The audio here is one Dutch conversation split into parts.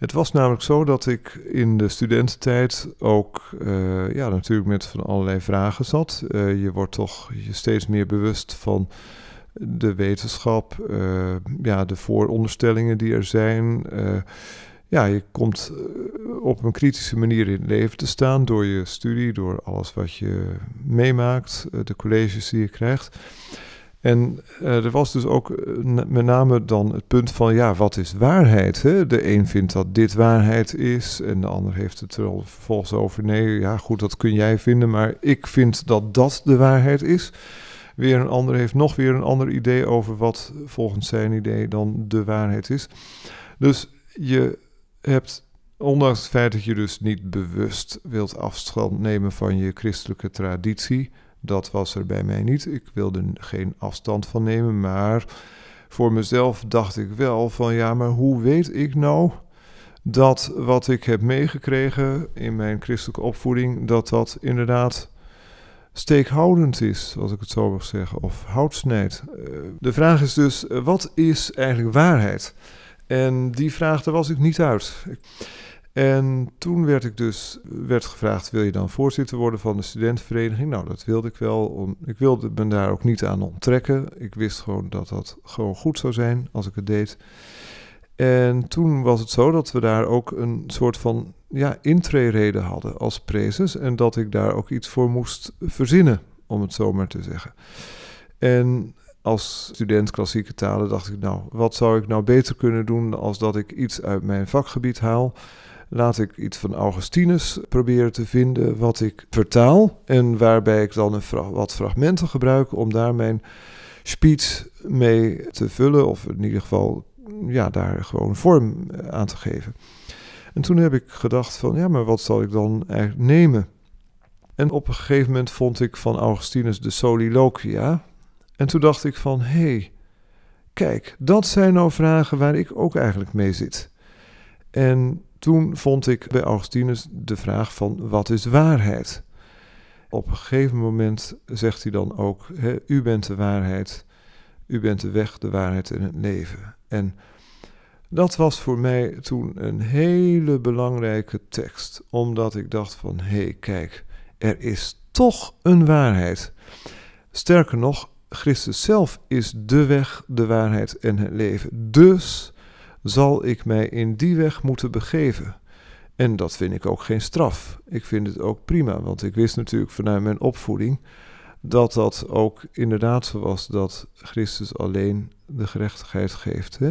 Het was namelijk zo dat ik in de studententijd ook uh, ja, natuurlijk met van allerlei vragen zat. Uh, je wordt toch je steeds meer bewust van de wetenschap, uh, ja, de vooronderstellingen die er zijn. ja, je komt op een kritische manier in het leven te staan door je studie, door alles wat je meemaakt, de colleges die je krijgt. En uh, er was dus ook uh, met name dan het punt van, ja, wat is waarheid? Hè? De een vindt dat dit waarheid is en de ander heeft het er vervolgens over, nee, ja goed, dat kun jij vinden, maar ik vind dat dat de waarheid is. Weer een ander heeft nog weer een ander idee over wat volgens zijn idee dan de waarheid is. Dus je hebt, ondanks het feit dat je dus niet bewust wilt afstand nemen van je christelijke traditie, dat was er bij mij niet. Ik wilde geen afstand van nemen, maar voor mezelf dacht ik wel van ja, maar hoe weet ik nou dat wat ik heb meegekregen in mijn christelijke opvoeding, dat dat inderdaad steekhoudend is, als ik het zo mag zeggen, of houtsnijdt. Eh, de vraag is dus, eh, wat is eigenlijk waarheid? En die vraag, daar was ik niet uit. En toen werd ik dus werd gevraagd: wil je dan voorzitter worden van de studentenvereniging? Nou, dat wilde ik wel. Ik wilde me daar ook niet aan onttrekken. Ik wist gewoon dat dat gewoon goed zou zijn als ik het deed. En toen was het zo dat we daar ook een soort van ja, intree hadden als prezes. En dat ik daar ook iets voor moest verzinnen, om het zo maar te zeggen. En als student klassieke talen dacht ik, nou, wat zou ik nou beter kunnen doen als dat ik iets uit mijn vakgebied haal laat ik iets van Augustinus proberen te vinden wat ik vertaal. En waarbij ik dan een wat fragmenten gebruik om daar mijn speech mee te vullen. Of in ieder geval ja, daar gewoon vorm aan te geven. En toen heb ik gedacht van ja, maar wat zal ik dan eigenlijk nemen? En op een gegeven moment vond ik van Augustinus de Soliloquia. En toen dacht ik van hé, hey, kijk, dat zijn nou vragen waar ik ook eigenlijk mee zit. En toen vond ik bij Augustinus de vraag van wat is waarheid? Op een gegeven moment zegt hij dan ook, u bent de waarheid, u bent de weg, de waarheid en het leven. En dat was voor mij toen een hele belangrijke tekst, omdat ik dacht van, hé hey, kijk, er is toch een waarheid. Sterker nog, Christus zelf is de weg, de waarheid en het leven. Dus zal ik mij in die weg moeten begeven. En dat vind ik ook geen straf. Ik vind het ook prima, want ik wist natuurlijk vanuit mijn opvoeding dat dat ook inderdaad zo was dat Christus alleen de gerechtigheid geeft. Hè?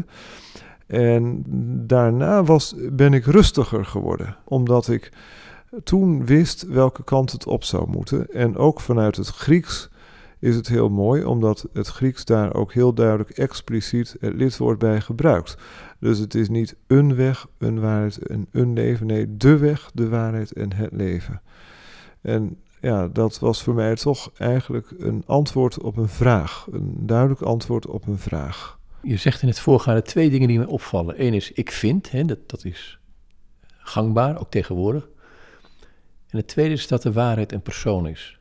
En daarna was, ben ik rustiger geworden, omdat ik toen wist welke kant het op zou moeten. En ook vanuit het Grieks is het heel mooi, omdat het Grieks daar ook heel duidelijk expliciet het lidwoord bij gebruikt. Dus het is niet een weg, een waarheid en een leven. Nee, de weg, de waarheid en het leven. En ja, dat was voor mij toch eigenlijk een antwoord op een vraag. Een duidelijk antwoord op een vraag. Je zegt in het voorgaande twee dingen die me opvallen. Eén is ik vind, hè, dat, dat is gangbaar, ook tegenwoordig. En het tweede is dat de waarheid een persoon is.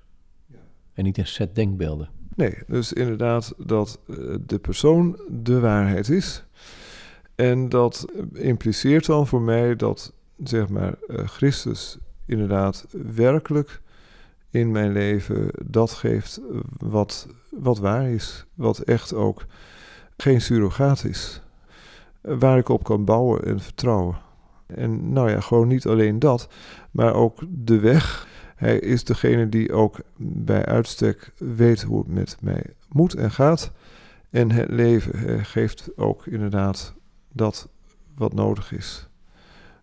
En niet een set denkbeelden. Nee, dus inderdaad dat eh, de persoon de waarheid is. En dat impliceert dan voor mij dat, zeg maar, uh, Christus inderdaad werkelijk in mijn leven dat geeft wat, wat waar is. Wat echt ook geen surrogaat is. Waar ik op kan bouwen en vertrouwen. En nou ja, gewoon niet alleen dat, maar ook de weg. Hij is degene die ook bij uitstek weet hoe het met mij moet en gaat. En het leven geeft ook inderdaad dat wat nodig is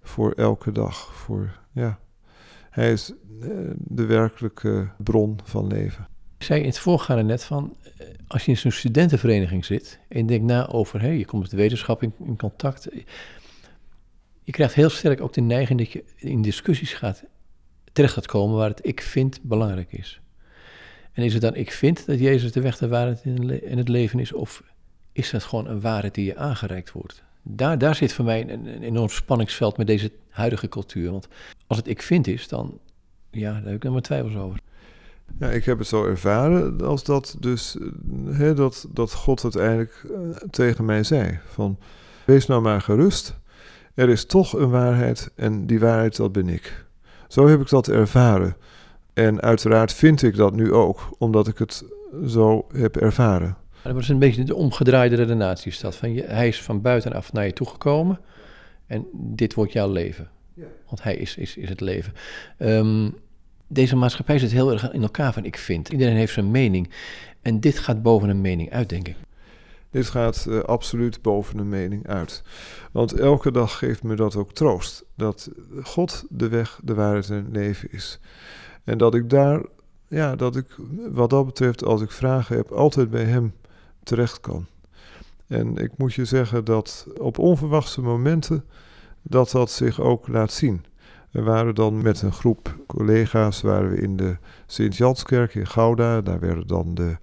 voor elke dag. Voor, ja. Hij is eh, de werkelijke bron van leven. Ik zei in het voorgaande net van, eh, als je in zo'n studentenvereniging zit en denkt na over, je komt met de wetenschap in contact, je krijgt heel sterk ook de neiging dat je in discussies gaat, terecht gaat komen waar het ik vind belangrijk is. En is het dan ik vind dat Jezus de weg, de waarheid in het leven is, of is dat gewoon een waarheid die je aangereikt wordt? daar, daar zit voor mij een, een, enorm spanningsveld met deze huidige cultuur. Want als het ik vind is, dan ja, daar heb ik er maar twijfels over. Ja, ik heb het zo ervaren als dat dus, hè, dat, dat God uiteindelijk uh, tegen mij zei van, wees nou maar gerust. er is toch een waarheid en die waarheid dat ben ik. Zo heb ik dat ervaren. En uiteraard vind ik dat nu ook, omdat ik het zo heb ervaren. dat was een beetje de omgedraaide redenatie. Is Van je, hij is van buitenaf naar je toegekomen en dit wordt jouw leven. Want hij is, is, is het leven. Um, deze maatschappij zit heel erg in elkaar van ik vind. Iedereen heeft zijn mening. En dit gaat boven een mening uit, denk ik. Dit gaat uh, absoluut boven een mening uit. Want elke dag geeft me dat ook troost. Dat God de weg, de waarheid en het leven is. En dat ik daar, ja, dat ik wat dat betreft, als ik vragen heb, altijd bij Hem terecht kan. En ik moet je zeggen dat op onverwachte momenten dat dat zich ook laat zien. We waren dan met een groep collega's waren we in de Sint-Janskerk in Gouda. Daar werden dan de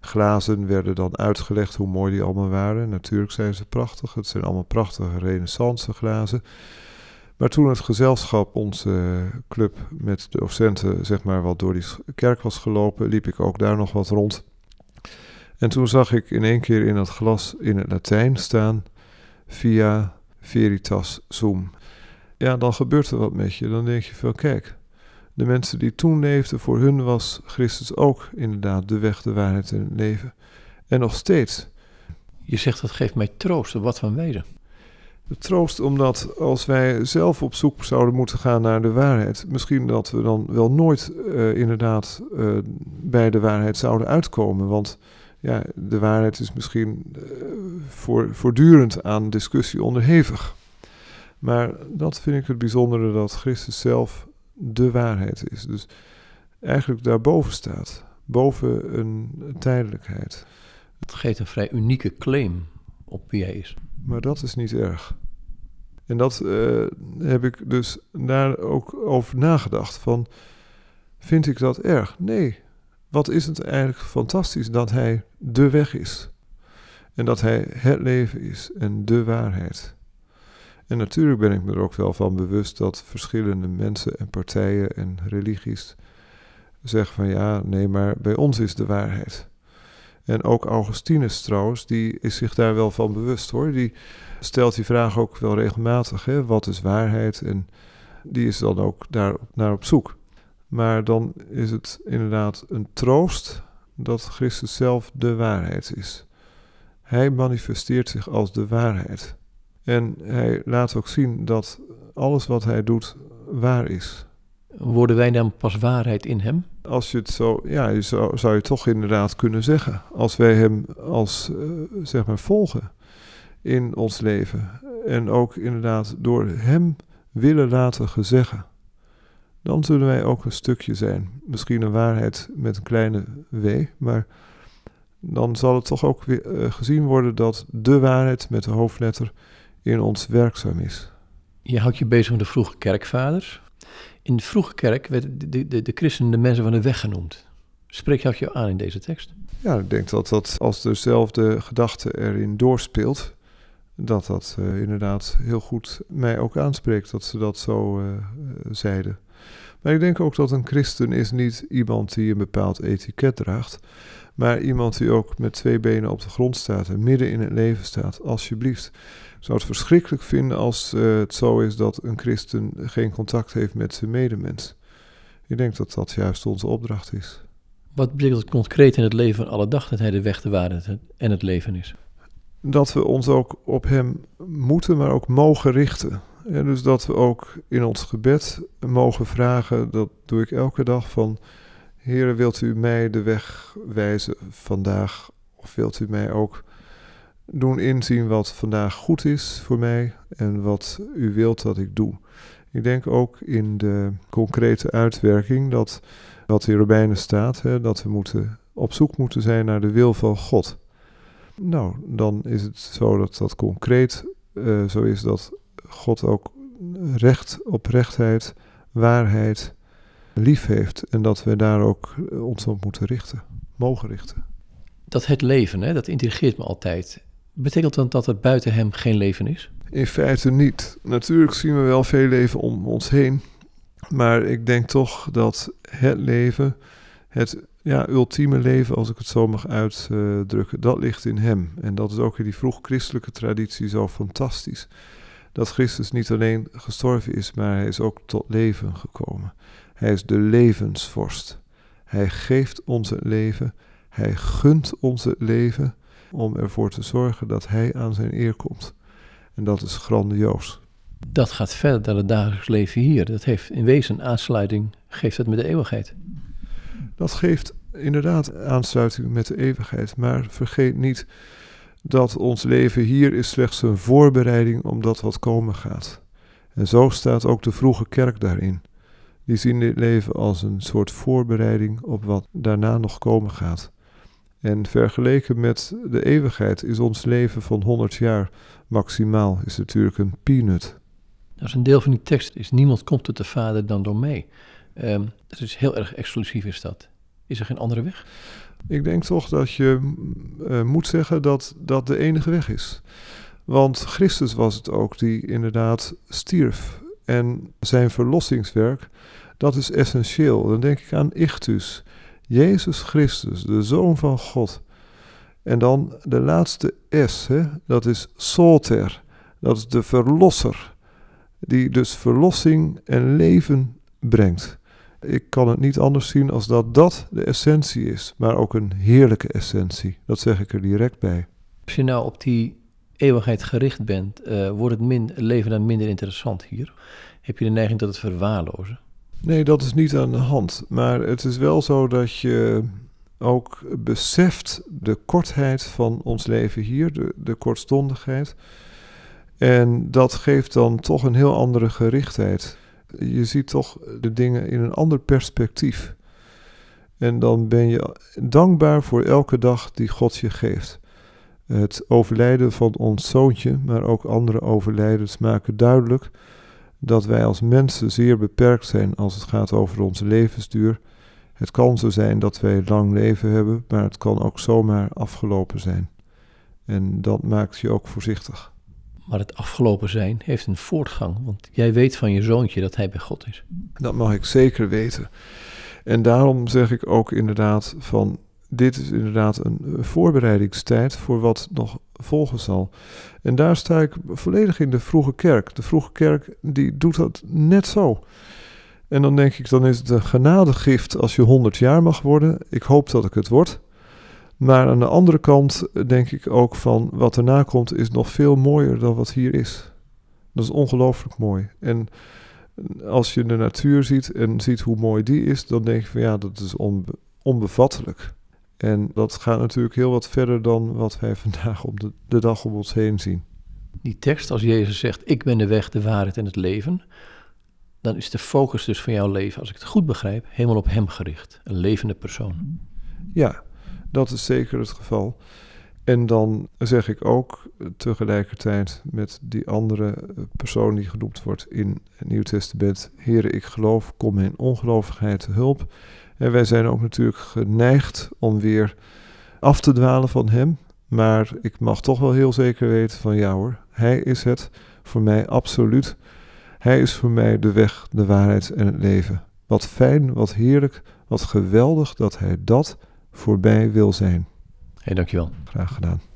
glazen werden dan uitgelegd hoe mooi die allemaal waren. Natuurlijk zijn ze prachtig. Het zijn allemaal prachtige renaissance glazen. Maar toen het gezelschap, onze club met de docenten, zeg maar wat door die kerk was gelopen, liep ik ook daar nog wat rond. En toen zag ik in één keer in dat glas in het Latijn staan via veritas sum ja, dan gebeurt er wat met je. Dan denk je van, kijk, de mensen die toen leefden, voor hun was Christus ook inderdaad de weg, de waarheid en het leven. En nog steeds. Je zegt dat geeft mij troost. Wat van wezen? De troost omdat als wij zelf op zoek zouden moeten gaan naar de waarheid, misschien dat we dan wel nooit uh, inderdaad uh, bij de waarheid zouden uitkomen. Want ja, de waarheid is misschien uh, voor, voortdurend aan discussie onderhevig. Maar dat vind ik het bijzondere dat Christus zelf de waarheid is. Dus eigenlijk daarboven staat, boven een tijdelijkheid. Het geeft een vrij unieke claim op wie hij is. Maar dat is niet erg. En dat uh, heb ik dus daar ook over nagedacht. Van, vind ik dat erg? Nee. Wat is het eigenlijk fantastisch dat hij de weg is. En dat hij het leven is en de waarheid. En natuurlijk ben ik me er ook wel van bewust dat verschillende mensen en partijen en religies zeggen van ja, nee, maar bij ons is de waarheid. En ook Augustinus trouwens, die is zich daar wel van bewust hoor. Die stelt die vraag ook wel regelmatig, hè? wat is waarheid? En die is dan ook daar naar op zoek. Maar dan is het inderdaad een troost dat Christus zelf de waarheid is. Hij manifesteert zich als de waarheid. En hij laat ook zien dat alles wat hij doet waar is. Worden wij dan pas waarheid in hem? Als je het zo, ja, je zou, zou je toch inderdaad kunnen zeggen. Als wij hem als, uh, zeg maar, volgen in ons leven. En ook inderdaad door hem willen laten gezeggen. Dan zullen wij ook een stukje zijn. Misschien een waarheid met een kleine w, maar dan zal het toch ook weer uh, gezien worden dat de waarheid met de hoofdletter in ons werkzaam is. Je houdt je bezig met de vroege kerkvaders. In de vroege kerk werden de, de, de christenen de mensen van de weg genoemd. Spreek je je aan in deze tekst? Ja, ik denk dat dat als dezelfde gedachte erin doorspeelt, dat dat uh, inderdaad heel goed mij ook aanspreekt dat ze dat zo uh, zeiden. Maar ik denk ook dat een christen is niet iemand die een bepaald etiket draagt, maar iemand die ook met twee benen op de grond staat en midden in het leven staat, alsjeblieft zou het verschrikkelijk vinden als uh, het zo is dat een christen geen contact heeft met zijn medemens. Ik denk dat dat juist onze opdracht is. Wat betekent het concreet in het leven van alle dag dat hij de weg, de waarheid en het leven is? Dat we ons ook op hem moeten, maar ook mogen richten. En dus dat we ook in ons gebed mogen vragen, dat doe ik elke dag van... Heer, wilt u mij de weg wijzen vandaag? Of wilt u mij ook doen inzien wat vandaag goed is voor mij en wat u wilt dat ik doe. Ik denk ook in de concrete uitwerking dat wat in Romeinen staat, hè, dat we moeten, op zoek moeten zijn naar de wil van God. Nou, dan is het zo dat dat concreet uh, zo is dat God ook recht, oprechtheid, waarheid lief heeft en dat we daar ook ons op moeten richten, mogen richten. Dat het leven, hè, dat intrigeert me altijd. Betekent dat dat er buiten hem geen leven is? In feite niet. Natuurlijk zien we wel veel leven om ons heen. Maar ik denk toch dat het leven, het ja, ultieme leven, als ik het zo mag uitdrukken, dat ligt in hem. En dat is ook in die vroeg christelijke traditie zo fantastisch. Dat Christus niet alleen gestorven is, maar hij is ook tot leven gekomen. Hij is de levensvorst. Hij geeft ons het leven, hij gunt ons het leven om ervoor te zorgen dat hij aan zijn eer komt. En dat is grandioos. Dat gaat verder dan het dagelijks leven hier. Dat heeft in wezen aansluiting, geeft het met de eeuwigheid. Dat geeft inderdaad aansluiting met de eeuwigheid. Maar vergeet niet dat ons leven hier is slechts een voorbereiding om dat wat komen gaat. En zo staat ook de vroege kerk daarin. Die zien dit leven als een soort voorbereiding op wat daarna nog komen gaat. En vergeleken met de eeuwigheid is ons leven van 100 jaar maximaal is natuurlijk een peanut. Is een deel van die tekst. Is niemand komt tot de Vader dan door mij. Um, dat is heel erg exclusief is dat. Is er geen andere weg? Ik denk toch dat je uh, moet zeggen dat dat de enige weg is. Want Christus was het ook die inderdaad stierf. En zijn verlossingswerk, dat is essentieel. Dan denk ik aan Ichtus. Jezus Christus, de Zoon van God. En dan de laatste S, hè? dat is Soter. Dat is de Verlosser. Die dus verlossing en leven brengt. Ik kan het niet anders zien als dat dat de essentie is, maar ook een heerlijke essentie. Dat zeg ik er direct bij. Als je nou op die eeuwigheid gericht bent, uh, wordt het, min, leven dan minder interessant hier? Heb je de neiging tot het verwaarlozen? Nee, dat is niet aan de hand. Maar het is wel zo dat je ook beseft de kortheid van ons leven hier, de, de kortstondigheid. En dat geeft dan toch een heel andere gerichtheid je ziet toch de dingen in een ander perspectief. En dan ben je dankbaar voor elke dag die God je geeft. Het overlijden van ons zoontje, maar ook andere overlijdens maken duidelijk dat wij als mensen zeer beperkt zijn als het gaat over onze levensduur. Het kan zo zijn dat wij lang leven hebben, maar het kan ook zomaar afgelopen zijn. En dat maakt je ook voorzichtig. Maar het afgelopen zijn heeft een voortgang. Want jij weet van je zoontje dat hij bij God is. Dat mag ik zeker weten. En daarom zeg ik ook inderdaad van dit is inderdaad een voorbereidingstijd voor wat nog volgen zal. En daar sta ik volledig in de vroege kerk. De vroege kerk die doet dat net zo. En dan denk ik, dan is het een genadegift als je 100 jaar mag worden. Ik hoop dat ik het word. Maar aan de andere kant denk ik ook van wat erna komt is nog veel mooier dan wat hier is. Dat is ongelooflijk mooi. En als je de natuur ziet en ziet hoe mooi die is, dan denk je van ja, dat is onbevattelijk. En dat gaat natuurlijk heel wat verder dan wat wij vandaag op de, de dag om ons heen zien. Die tekst, als Jezus zegt, ik ben de weg, de waarheid en het leven, dan is de focus dus van jouw leven, als ik het goed begrijp, helemaal op Hem gericht. Een levende persoon. Ja, dat is zeker het geval. En dan zeg ik ook tegelijkertijd met die andere persoon die genoemd wordt in het Nieuw Testament: Heere, ik geloof, kom mijn ongelovigheid te hulp. En wij zijn ook natuurlijk geneigd om weer af te dwalen van Hem. Maar ik mag toch wel heel zeker weten van ja hoor, Hij is het voor mij absoluut. Hij is voor mij de weg, de waarheid en het leven. Wat fijn, wat heerlijk, wat geweldig dat Hij dat voorbij wil zijn. Hey, dankjewel. Graag gedaan.